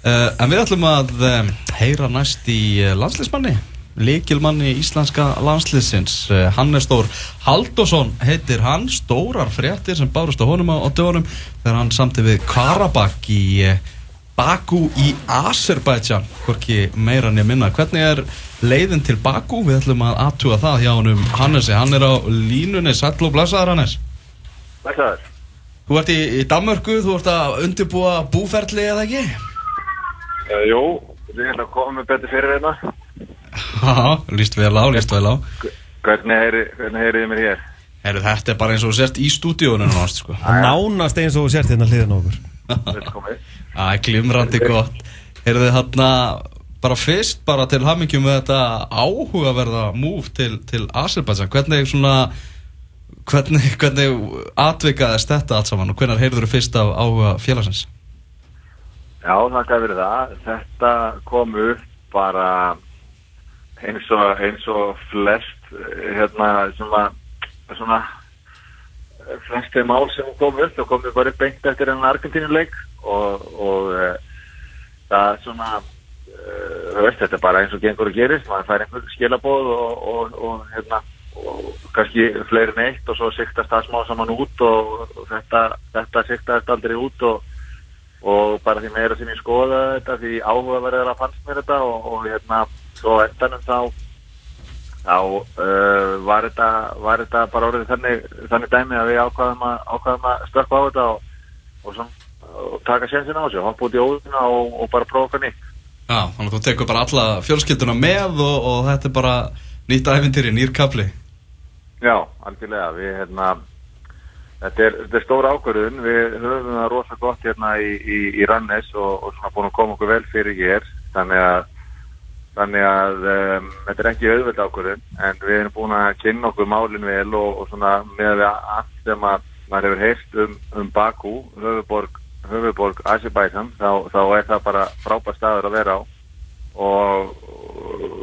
Uh, en við ætlum að um, heyra næst í uh, landsliðsmanni, líkilmanni íslenska landsliðsins. Uh, Hannes Þór Haldosson heitir hann, stórar fréttir sem bárust á honum á, dögunum þegar hann samti við Karabakk í Baku í Azerbaijan, hvorki meira en ég minna. Hvernig er leiðin til Baku? Við ætlum að aðtúa það hjá honum Hannesi. Hann er á línunni, sæll og blessaður Hannes. Blessaður. Þú ert í, í Danmörku, þú ert að undirbúa búferli eða ekki? Uh, jú, við erum að koma með betur fyrir hérna. Já, líst vel á, líst vel á Hvernig heyri, hvernig heyrið þið mér hér? Heru, Þetta er bara eins og þú sért í stúdíónu náttúrulega sko. Það nánast eins og þú sért hérna hliðin á okkur Velkomið. Er glimrandi gott Heyrðu þið hérna bara fyrst bara til hamingjum með þetta áhugaverða múf til, til Azerbaijan hvernig svona hvernig, hvernig atvikaðist þetta allt saman og hvernig heyrður þið fyrst af áhuga félagsins? Já, þakka fyrir það. Þetta kom upp bara eins og, eins og flest eh, hérna sem að svona eh, flest þeim mál sem kom upp þá kom við bara beint eftir enn Argentínuleik og, og e, það er svona e, veist þetta er bara eins og gengur og gerist maður fær einhver skilabóð og, og, og hérna kannski fleiri neitt og svo siktast það smá saman út og þetta, þetta siktast aldrei út og og bara því meira sem ég skoða þetta því áhugaverðar að fannst mér þetta og, og hérna svo endanum þá þá uh, var, þetta, var þetta bara orðið þannig, þannig dæmi að við ákvaðum að, ákvaðum að stökka á þetta og, og, svona, og taka sénsinn á þessu, hoppa út í óðuna og, og bara prófa nýtt. Já, þannig að þú tekur bara alla fjölskylduna með og, og þetta er bara nýtt æfintýri, nýr kapli Já, algjörlega, við hérna Þetta er, þetta er stóra ákvörðun, við höfum það rosa gott hérna í, í, í Rannes og, og svona búin að koma okkur vel fyrir hér, þannig að, þannig að um, þetta er ekki auðvöld ákvörðun, en við erum búin að kynna okkur málinn vel og, og svona með allt sem að maður hefur heist um, um Baku, höfuborg, höfuborg Azerbaijan, þá, þá er það bara frábær staður að vera á. Og,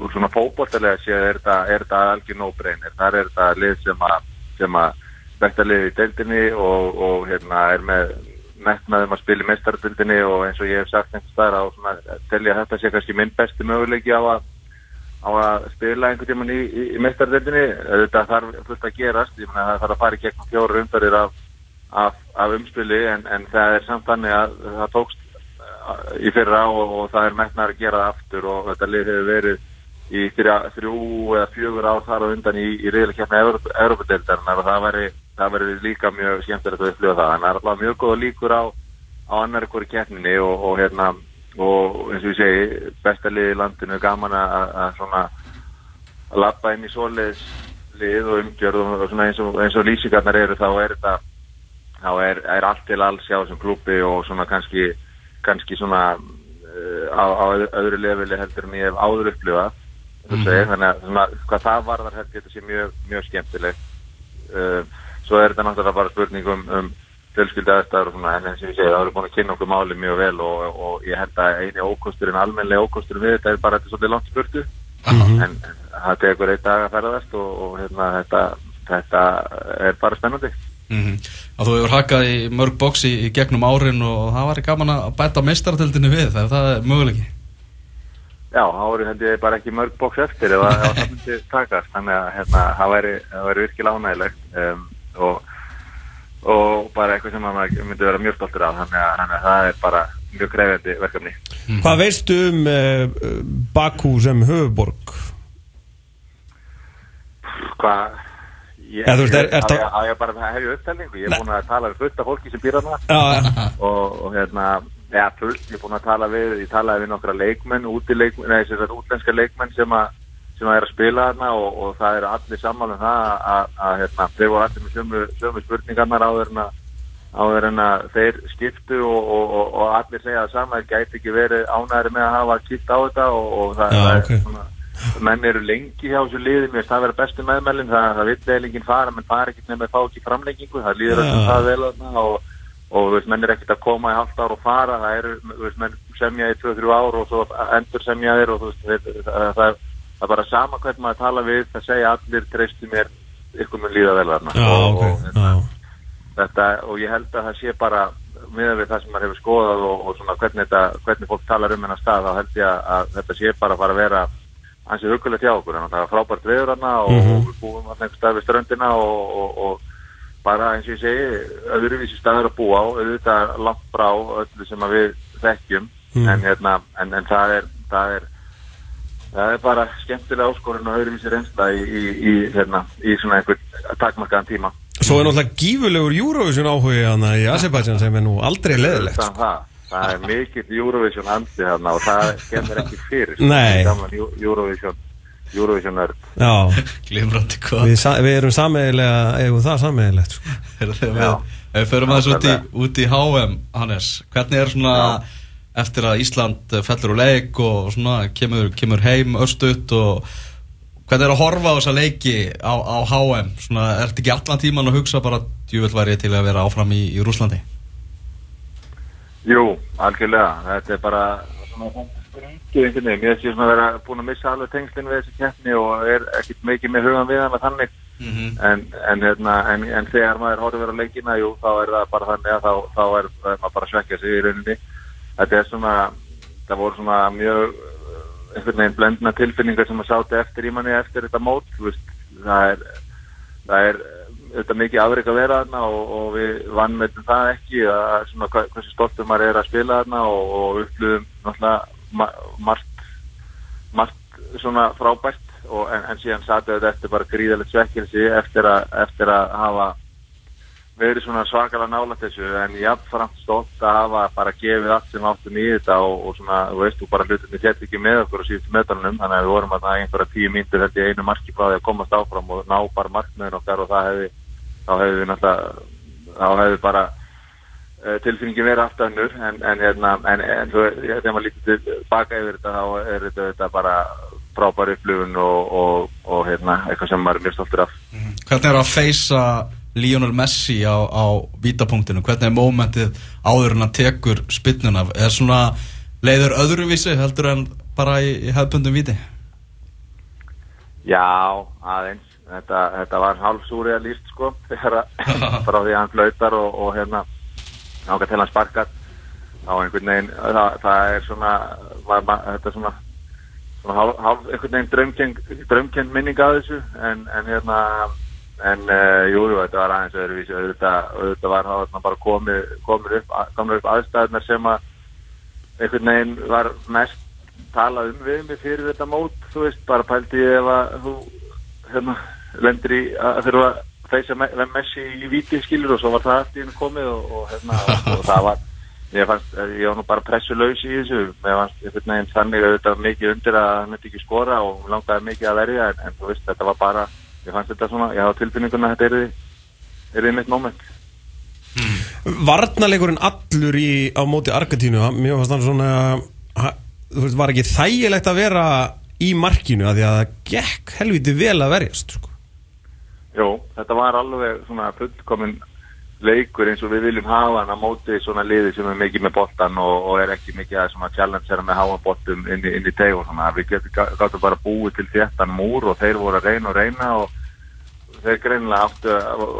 og svona fókbóltalega séð er þetta algjör nóbreynir, þar er þetta lið sem að, sem að besta liði í deildinni og, og hérna er með metnaðum að spila í mestardildinni og eins og ég hef sagt einhvers á svona telja að þetta sé kannski minn besti möguleiki á að, á að spila einhvern tíman í, í, í mestardildinni þetta þarf fullt að gerast ég meina það þarf að fara í gegnum fjóru umfærir af, af, af umspili en, en það er samt þannig að það tókst í fyrra og, og það er metnaðar að gera það aftur og þetta lið hefur verið í þrjú eða fjögur ár þar og undan í, í reyðleikjafni Európa-deildar en það væri það verður líka mjög skemmtilegt að upplifa það. Að það er alltaf mjög góða líkur á, á annar ykkur keppninni og, og hérna og eins og ég segi, besta lið í landinu gaman að, svona að lappa inn í svoleiðs lið og umgjörð og svona eins og, eins og lýsingarnar eru þá er þetta þá er, er allt til alls hjá þessum klúpi og svona kannski kannski svona uh, á, á öðru leveli heldur en ég hef áður upplifað mm -hmm. þannig að svona, hvað það varðar heldur þetta sé mjög, mjög skemmtilegt uh, svo er þetta náttúrulega bara spurning um, um fjölskylda aðstæður og svona en eins og ég segi það eru búin að kynna okkur máli mjög vel og, og ég held að eini ókosturinn, almenlega ókosturinn við þetta er bara þetta svolítið langt spurtu mm -hmm. en, það tekur eitt dag að ferðast og, og hérna, þetta, þetta er bara spennandi. Mm -hmm. Þú hefur hakað í mörg bóksi í, gegnum árin og það var gaman að bæta meistartildinu við þegar það er möguleiki. Já, eru held ég bara ekki mörg bóks eftir ef það myndi takast. Þannig að hérna, það væri, væri virkilega ánægilegt um, og, og bara eitthvað sem maður myndi vera mjög stoltur af. Þannig að, þannig að það er bara mjög krefjandi verkefni. Mm. Hvað veistu um uh, Baku sem höfuborg? Hvað Ég, ja, veist, er, er ég, ég, ég bara hef ég upptælningu, ég er búin að tala við fullt af fólki sem býr að það og, og hérna, ja, fullt, ég er búin að tala við, ég talaði við nokkra leikmenn, útileikmenn, nei, þess að útlenska leikmenn sem að sem að er að spila þarna og, og það eru allir saman um það að, hérna, þeir voru allir með sömu, sömu spurningarnar áður en að, áður en að þeir skiptu og, og, og allir segja það sama, það gæti ekki verið ánæri með að hafa kipt á þetta og það, það okay. er svona menn eru lengi hjá þessu liði mér finnst það vera bestu meðmælinn það, það vill eilingin fara, menn fara ekkert nefn að fá ekki framlengingu, það líður öllum Já. það vel þarna og, veist, menn er ekkert að koma í halvt ár og fara, það eru, veist, menn semja í 2-3 ár og svo endur semja þeir og veist, það, það, það er bara sama hvernig maður tala við, það segja allir treystu mér, ykkur mun líða vel þarna Já, og, ok og, Já. þetta, og ég held að það sé bara miðað við það sem maður hefur skoðað og, og svona hvernig, þetta, hvernig fólk talar um hennar stað þá held ég að, þetta sé bara að fara að vera ansið hugulegt hjá okkur það er frábært veður hana og, Mhm. og við búum alltaf einhver stað við ströndina og, og, og bara eins og ég segi öðruvísi staður að búa á auðvitað langt frá öllu sem við þekkjum Mhm. en, hérna, en, en það er það er Það er bara skemmtilega áskorun og öðruvísi reynsla í, í, í, hérna, í svona einhver takmarkaðan tíma. Svo er náttúrulega gífulegur Eurovision áhugi hana í Azerbaijan sem er nú aldrei leðilegt Það, það, það er mikill Eurovision andi þarna og það kemur ekki fyrir. Nei. Eurovision, Eurovision nörd. Já, Glimrandi hvað við, sa- við erum sameigilega, eigum það sameiginlegt sko. Heyrðu, þegar Já. við, ef við förum aðeins út í, Nákvæmlega. út í HM Hannes, hvernig er svona eftir að Ísland fellur úr leik og svona kemur, kemur heim östut og hvernig er að horfa á þessa leiki á, á HM svona, er þetta ekki allan tíman að hugsa bara djúvel væri til að vera áfram í, í Rúslandi Jú, algjörlega. Þetta er bara svona. Ég sé svona að vera búin að missa alveg tengslinn við þessi keppni og er ekkert mikið með hugan við hana þannig. mm -hmm. En, en, hérna, en, en þegar maður horfir á leikina, jú, þá er það bara þannig að þá, þá er maður bara að svekja sig í rauninni. Þetta er svona, það voru svona mjög uh, einhvern veginn blendna tilfinningar sem maður sáti eftir í manni eftir þetta mót, veist, það er, það er þetta mikið afreik að vera þarna og, og við vannmeitum það ekki að svona hversu stoltur maður er að spila þarna og, og upplöfum náttúrulega ma margt, margt svona frábært og, en, en síðan satu þetta eftir bara gríðalegt svekkelsi eftir, að- eftir að hafa verið svona svakalega nálægt þessu en jafnframt stolt að hafa bara gefið allt sem áttum í þetta og, og svona, þú veist, þú bara hlutinni þetta ekki með okkur á síðustu meðdalunum þannig að við vorum að það einhverja tíu mínútur þetta í einu marki frá því að komast áfram og ná bara markmiðin okkar og það hefði þá hefði við náttúrulega þá hefði bara uh, tilfinningin verið allt önnur en, en, hérna, en, en svo, ég- þegar maður lítið baka yfir þetta þá er þetta, þetta bara frábær upplifun og, og, og hérna, eitthvað sem maður er mjög stoltur af. Hvernig er að feysa Lionel Messi á, á vítapunktinu? Hvernig er mómentið áður en að tekur spinnuna? Er svona leiður öðruvísi heldur en bara í, í hefðbundum víti? Já, aðeins þetta, þetta var hálfsúri að líst sko þegar að frá því að hann flautar og, og hérna ákvæmt til hann sparkar þá einhvern veginn það, það er svona var, þetta er svona, svona hálf, hálf einhvern veginn draumkend minning að þessu en, en hérna en uh, jú, jú, þetta var aðeins öðruvísi. Auðvitað, auðvitað var það bara komið, komið upp, komið upp aðstæðunar sem að einhvern veginn var mest talað um við mig fyrir þetta mót þú veist, bara pældi ég ef að þú hérna, lendir í að þurfa að feysa me Messi í víti skilur og svo var það allt í hennu komið og, og, hérna, og, og það var ég fannst, ég var nú bara pressulegs í þessu. Mér fannst einhvern veginn þannig að þetta var mikið undir að hann myndi ekki skora og langaði mikið að verja en, en þú veist, þetta var bara ég fannst þetta svona, ég hafa tilfinninguna þetta er því mitt moment Varnarleikurinn allur í, á móti Argentínu Mér fannst hann svona Þú veist, var ekki þægilegt að vera í markinu að því að það gekk helviti vel að verjast sko. Jó, þetta var alveg svona fullkomin leikur eins og við viljum hafa hann á móti svona liði sem er mikið með boltan og, og er ekki mikið að svona challengera með háa boltum inn í, í teg og svona. Við gáttum bara búið til þéttan múr og þeir voru að reyna og reyna og þeir greinilega áttu,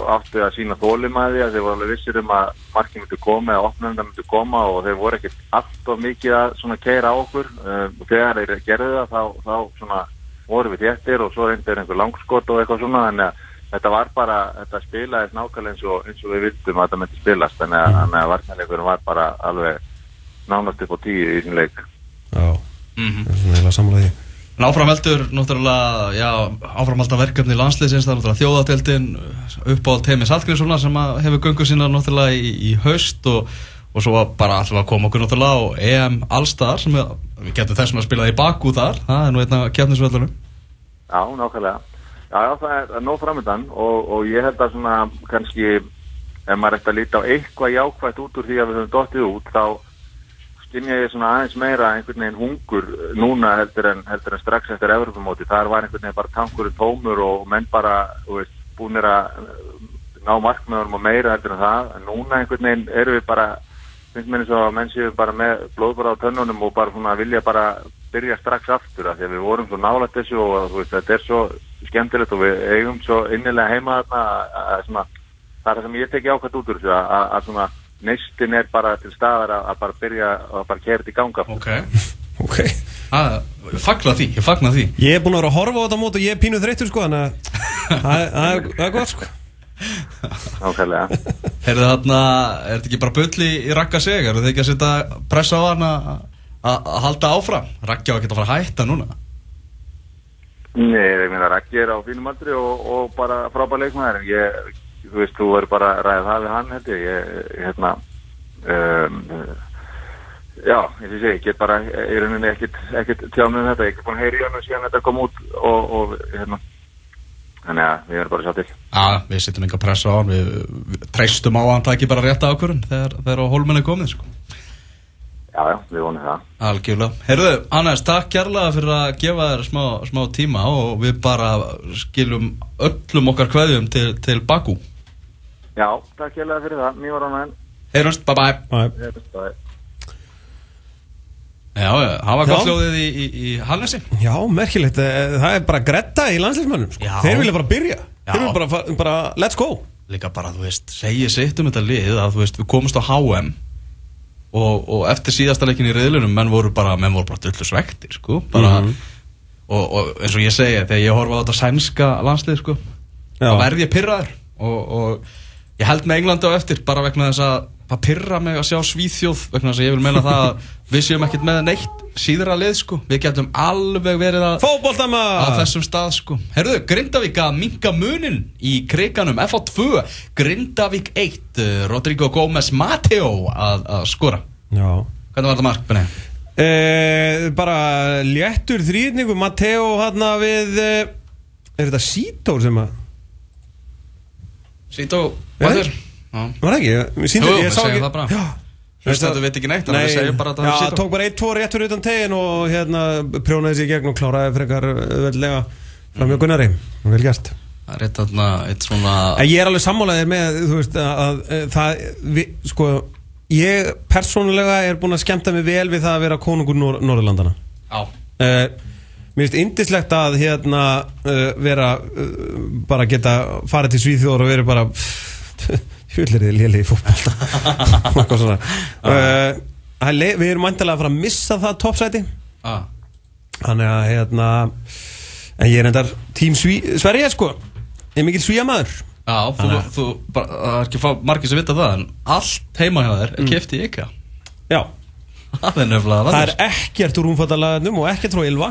áttu að sína þólimaði að þeir voru alveg vissir um að markið myndi koma eða opnenda myndi koma og þeir voru ekkert alltof mikið að svona keira á okkur. Uh, og þegar þeir gerðu það þá, þá svona voru við þéttir og svo reyndir einhver langskot og eitthvað svona þannig að þetta var bara, þetta spilaðist nákvæmlega eins og, eins og við vildum að þetta myndi spilast þannig að, þannig að varnarleikurinn var bara alveg nánast upp á tíu í þessum leik Já, Mm -hmm. það er svona heila samlega því En áframheldur, náttúrulega, já, áframhalda verkefni landsliðsins, það er náttúrulega þjóðadeildin uppáhald heimi Saltgrímssonar sem að hefur göngu sína náttúrulega í, í haust og, og svo var bara alltaf að koma okkur náttúrulega á EM Allstar sem við, við getum þessum að spila í Bakú þar, það er nú einna kefnisvöldunum. Já, nákvæmlega. Já, já, það er, er nóg framöndan og, og ég held að svona kannski ef maður ætti að líta á eitthvað jákvægt út úr því að við höfum dottið út þá skynja ég svona aðeins meira einhvern veginn hungur núna heldur en, heldur en strax eftir Evropamóti. Þar var einhvern veginn bara tankurinn tómur og menn bara, veist, búinir að uh, ná markmiðunum og meira heldur en það. En núna einhvern veginn erum við bara, finnst mér eins og að menn séu bara með blóðbara á tönnunum og bara svona vilja bara byrja strax aftur af því að við vorum svo nálægt þessu og veist, þetta er svo skemmtilegt og við eigum svo innilega heima þarna að, að, að það er það sem ég teki ákvæmt út úr þessu að, að, að svona neistin er bara til staðar að, að bara byrja að bara kera þetta í ganga Ok. Ok. Ah, Ég fagna því, ég fagna því. Ég er búin að vera að horfa á þetta mót og ég er pínuð þreyttur sko Þannig að það er- gott sko. Nákvæmlega. Er þetta ekki bara bulli í rakka seg? Er þetta ekki að setja pressa á hann að að- að halda áfram? Rakki á að geta að fara að hætta núna Nei, ég meina Raggi er á fínum aldri og, og bara frábær leikmaður. En ég, þú veist, þú verður bara ræða það við hann held ég, ég, ég hérna um, já, ég sé, ég get bara í rauninni ekkit tjámið um þetta, ég er búin að heyri hann og síðan þetta kom út og, og hérna. Þannig að við verðum bara sjá til Já, við setjum enga pressa á hann. Við, við treystum á að hann taki bara rétta ákvörun þegar, þegar á hólmenni komið sko. Já, já, við vonum það. Algjörlega. Heyrðu, Hannes, takk kærlega fyrir að gefa þér smá, smá tíma og við bara skiljum öllum okkar kveðjum til, til Bakú Já, takk hérlega fyrir það, mjög hann. Heyrjumst, bye bye. Æ, enn Já, já, það var gott hljóðið í, í, í Hannesi Já, merkilegt, eh, það er bara gretta í landsleismannum sko. Já. Þeir vilja bara byrja. Já. Þeir vilja bara, bara, let's go. Líka bara, þú veist, segja sitt um þetta lið að þú veist, við komumst á HM og, og eftir síðasta leikin í riðlunum menn voru bara, menn voru bara drullu svektir sko, bara Mhm. og, og eins og ég segi, þegar ég horfa á þetta sænska landslið, sko þá verð ég pyrraður og, og ég held með Englandi á eftir bara vegna þess að það pyrra mig að sjá Svíþjóð vegna þess að ég vil meina það að við séum ekkert með neitt síðra lið sko við getum alveg verið að á Fótboltama þessum stað sko Herðu, Grindavík að minka munin í kriganum FA2, Grindavík 1 uh, Rodrigo Gómez Mateo að, að skora Já Hvernig var þetta mark, Benni? Eh, bara léttur þrýðningu Matteo hann við eh, er þetta Sító sem að Sító, hvað er? Já. Var það ekki, Jú, ég við sá ekki. það bara. Já. Hlustendur vita ekki neitt, þannig að við segjum bara að það Já, tók bara 1-2 rétt fyrir utan tegin og hérna prjónaði sér í gegn og kláraði frekar öðvöldlega fram hjá Gunnari. Vel gert. Það er eitt, þarna, eitt svona En ég er alveg sammálaðið með þú veist að, að, að það vi, sko ég persónulega er búin að skemmta mig vel við það að vera konungur Nor Norðurlandana Já, uh, Mér finnst indislegt að hérna uh, vera uh, bara geta farið til Svíþjóður og verið bara þið léli í svona. Uh, er le- Við erum mæntilega að fara að missa það toppsæti ah. Þannig að hérna En ég er endar tím Sverige sko. Ég er mikill svíja maður Já, þú, þú, bara, það er ekki margir sem vita það en allt heima hjá þér er mm. keft í IKEA. Já, Það er nefnilega það er ekkert úr umfattalagarnum og ekkert frá Ylva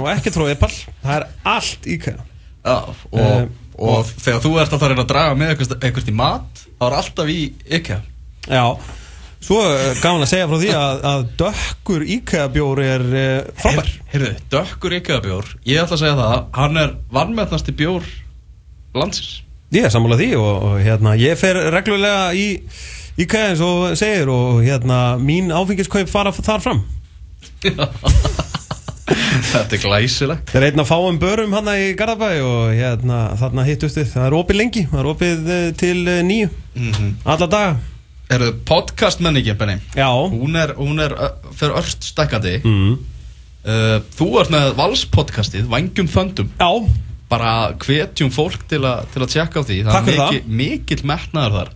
og ekkert frá Epal. Það er allt íkæða Já, og, Eh, og þegar þú ert að það reyna að draga með einhvers í mat þá er alltaf í IKEA. Já, svo uh, gaman að segja frá því að, að dökkur IKEA bjór er uh, frábær. Heyrðu, dökkur IKEA bjór Ég ætla að segja það, hann er vannmennasti bjór landsins. Ég er sammála því og, og hérna, ég fer reglulega í IKEA eins og segir og hérna, mín áfengiskaup fara þar fram Þetta er glæsilegt. Það er einn að fáum börum hann í Garðabæ og hérna, þarna hittust við Það er opið lengi, það er opið eh, til eh, nýju mm Alla daga. Heyrðu, podcast menningi, Benni? Já. Hún er, hún er fyrir örst stækkandi. Mm. uh, Þú ert með valspodcastið, Vangjum Föndum. Já, bara hvetjum fólk til, að tjekka á því. Takk fyrir er það. mikil, mikill metnaður þar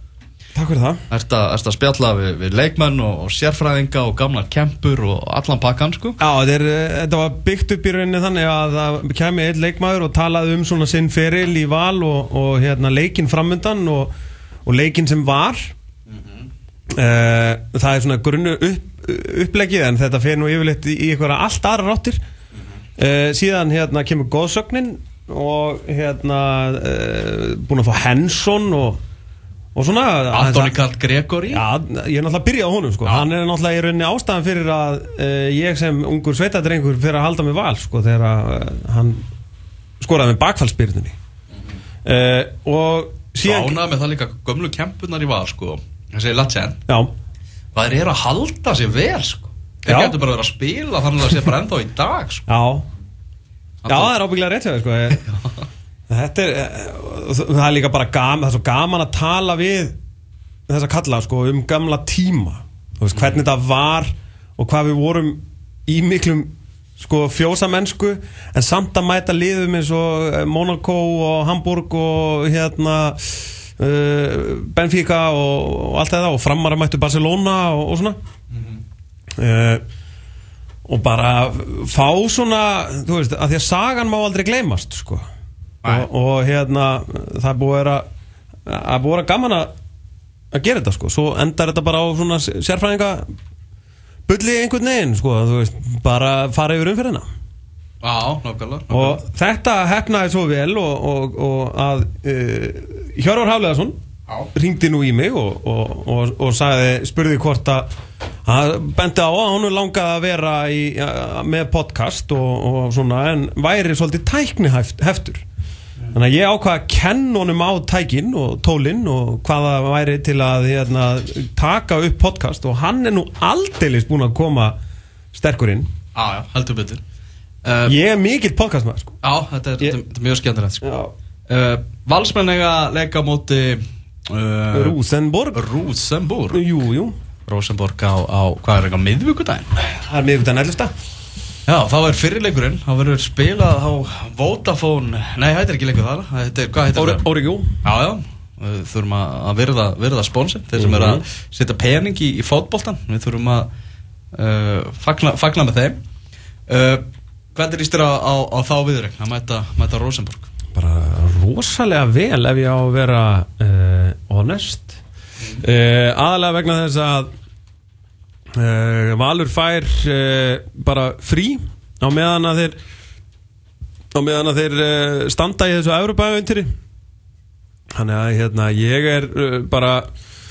takk fyrir það. Ertu að, ertu að spjalla við, við leikmenn og, og sérfræðinga og gamlar kempur og allan pakkan sko? Já, er, eh, þetta var byggt upp í rauninni þannig að það kemi einn leikmaður og talaði um svona sinn feril í val og, og hérna leikinn framundan og, og leikinn sem var. Uh, Það er svona grunnu upp, upplegið en þetta fer nú yfirleitt í, einhverja allt aðra ráttir uh, Síðan hérna kemur góðsögnin og hérna uh, búin að fá Henson og, og svona Antoni Karl Gregori Já, ég er náttúrulega að byrja á honum sko. Hann er náttúrulega í rauninni ástæðan fyrir að uh, ég sem ungur sveitadrengur fyrir að halda mig val sko, þegar uh, hann skoraði með bakfallsbyrnunni uh, og Svo síðan ánað með það líka gömlu kempurnar í val sko. Þessi Latsen Já, Það er að halda sér vel sko? Þeir getur bara verið að spila þannig að það sé bara ennþá í dag sko. Já. Já, það er ábygglega rétt hjá þér sko. Þetta er eh, það er líka bara gaman, það er svo gaman að tala við þessa kalla sko, um gamla tíma veist, hvernig þetta var og hvað við vorum í miklum sko, fjósamennsku en samt að mæta liðum eins og eh, Monaco og Hamburg og hérna uh, Benfica og, og allt það og framara mættu Barcelona og, og svona uh, og bara fá svona þú veist, að því að sagan má aldrei gleymast sko. Og, og hérna það er búið að að búið að gaman að að gera þetta sko, svo endar þetta bara á svona sérfræðinga bulli einhvern veginn sko, þú veist, bara fara yfir nákvæmlega og þetta hefnaði svo vel og, og, og að uh, Hjörvar Hafleðarsson ringdi nú í mig og, og, og, og sagði, spurði hvort að að bendi á að hún langaði að vera í, uh, með podcast og, og svona en væri svolítið tækni heftur þannig að ég ákvaða að kenna honum á tækin og tólin og hvaða væri til að hérna, taka upp podcast og hann er nú aldeilis búin að koma sterkur inn. Já, já, heldur betur. Uh, ég er mikill podcastmaður sko. Já, þetta er, Ég- þetta er- mjög skemmtilegt sko. Uh, Valsmenn leika á móti uh, Rosenborg Rosenborg Jú, jú. Rosenborg á, á hvað er eitthvað miðvíkudaginn Það er miðvikudagen 11. Já, þá er fyrirleikurinn, þá verður spilað á Vodafone, nei, þetta er ekki leikur þar. Þetta er, hvað heitir það? Órigjó Já, já, við þurfum að virða, virða sponsin Þeir sem eru að setja pening í, í fótboltan Við þurfum að uh, fagna, fagna með þeim. Uh, Hvernig líst þér á, á, á þá viðurinn að mæta, mæta Rosenborg? Bara rosalega vel ef ég á að vera uh, honest. Uh, Aðalega vegna þess að uh, Valur fær uh, bara frí á meðan að þeir á meðan að þeir uh, standa í þessu Evropaöntiri Þannig að hérna, ég er bara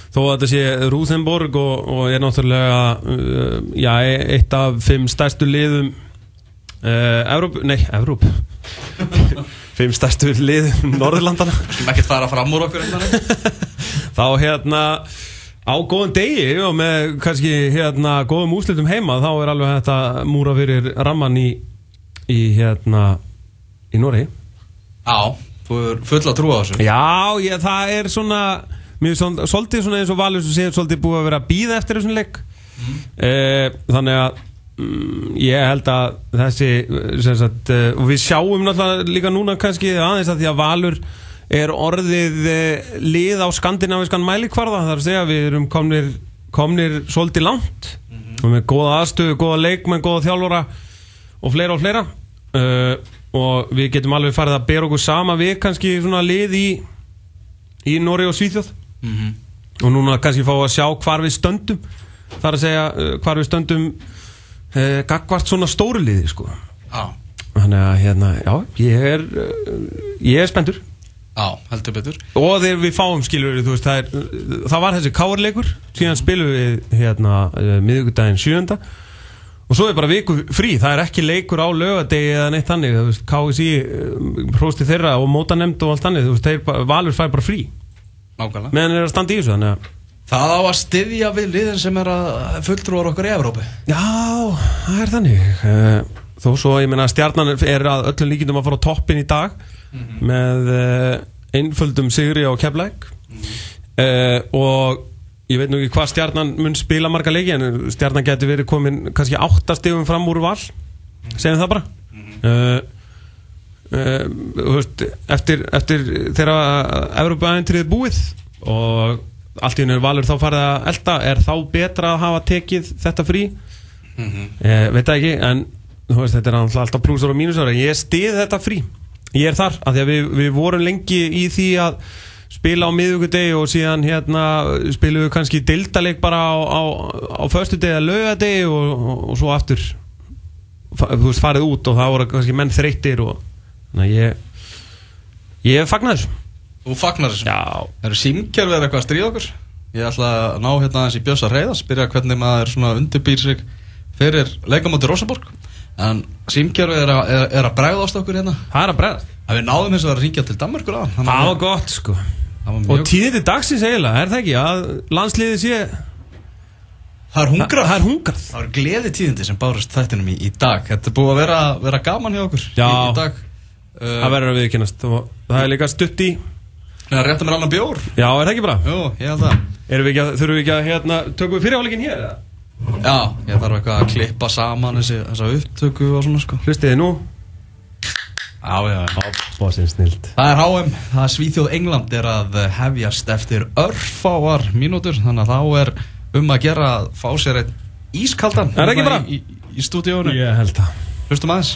þó að þetta sé Rúþenborg og, og er náttúrulega já, eitt af fimm stærstu liðum Evróp, nei, Evróp. Fimm stærstu liðum Norðurlandana Skulum ekkert fara fram úr okkur þá hérna á góðum degi og með kannski hérna góðum úslitum heima þá er alveg þetta múra fyrir ramman í, í hérna í Noregi. Já, þú er full að trúa þessu. Já, ég, það er svona Mér er svol- svolítið svona eins og Valur sem séð svolítið búið að vera að býða eftir þessum leik. Mm. Þannig að mm, ég held að þessi sagt, uh, og við sjáum náttúrulega líka núna kannski aðeins að því að Valur er orðið uh, lið á skandinaviskan mælikvarða? Þar að segja við erum komnir, komnir svolítið langt. Og með góða aðstöðu, góða leikmenn, góða þjálfara og fleira og fleira. Uh, og við getum alveg farið að bera okkur sama við kannski svona lið í í Nóri og Svíþjóð. Mhm. og núna kannski fá að sjá hvar við stöndum. Þar að segja uh, hvar við stöndum uh, gagvart svona stóru liði sko. Já, þannig að hérna, já, ég er ég er spendur já, heldur betur. Og þegar við fáum skilur þú veist, það, er, það var þessi káarleikur síðan spilum við hérna uh, miðvikudaginn sjönda og svo er bara viku frí, það er ekki leikur á lögadegi eða neitt þannig, þú veist, KSI hrósti þeirra og mótanemnd og allt þannig, þú veist, þeir, Valur fær bara frí. Nákvæmlega. Meðan þeir eru að standa í þessu, þannig að Það á að styðja við liðin sem er að fulltrúar okkur í Evrópi Já, það er þannig. Eh, Þó svo, ég meina, stjarnan er að öllum líkindum að fara á toppin í dag með uh, einföldum sigri á keflæk uh, og ég veit nú ekki hvað stjarnan mun spila marga leiki en stjarnan getur verið komin kannski áttastegum fram úr val. Segjum það bara. Uh, þú veist, eftir, eftir þegar Evropaðintrið búið og allt í er valur þá farið að elda er þá betra að hafa tekið þetta frí? Ég veit það ekki en veist, þetta er alltaf plúsar og mínusar ég stið þetta frí ég er þar, af því að við, við vorum lengi í því að spila á miðugudegi og síðan hérna spilum við kannski dildaleg bara á, á, á föstudegi eða laugadegi og, og, og svo aftur þú veist, farið út og það voru kannski menn þreyttir og þannig að ég ég fagnar þessu Þú fagnar þessu? Já, Eru símkerfið eitthvað að stríða okkur? Ég ætla að ná hérna aðeins í Bjössa Reyðas Byrja hvernig maður svona undirbýr sig Fyrir leikamóti Rosenborg En símkerfið er, að- er, er að bregðast okkur hérna. Það er að bregðast. Að Við náðum eins og að ringja til Danmarkur að Það var gott sko. Það var Og mjög tíðindi dagsins eiginlega, er það ekki að landsliðið sé Það er hungrað. Það er hungrað. Það var gleði tíðindi sem bárust þættinum í, í dag. Þetta er búið að vera, vera gaman hjá okkur Já. í, í dag Það uh, verður að viðkynast það er líka stutt í Það réttum mér annan bjór. Já, er það ekki bara? Jú, það að, þurfum við ekki að hérna, tökum við fyrirháleikin hér? eða? Já, ég þarf eitthvað að klippa saman þessi, þessa upptöku og svona sko. Hlustiði nú? Já, já, já Það er HM, það er Svíþjóð England er að hefjast eftir örfáar mínútur þannig að þá er um að gera að fá sér einn ískaldan Er það ekki hérna bara? í, í, í stúdíónu Ég held það. Hlustum aðeins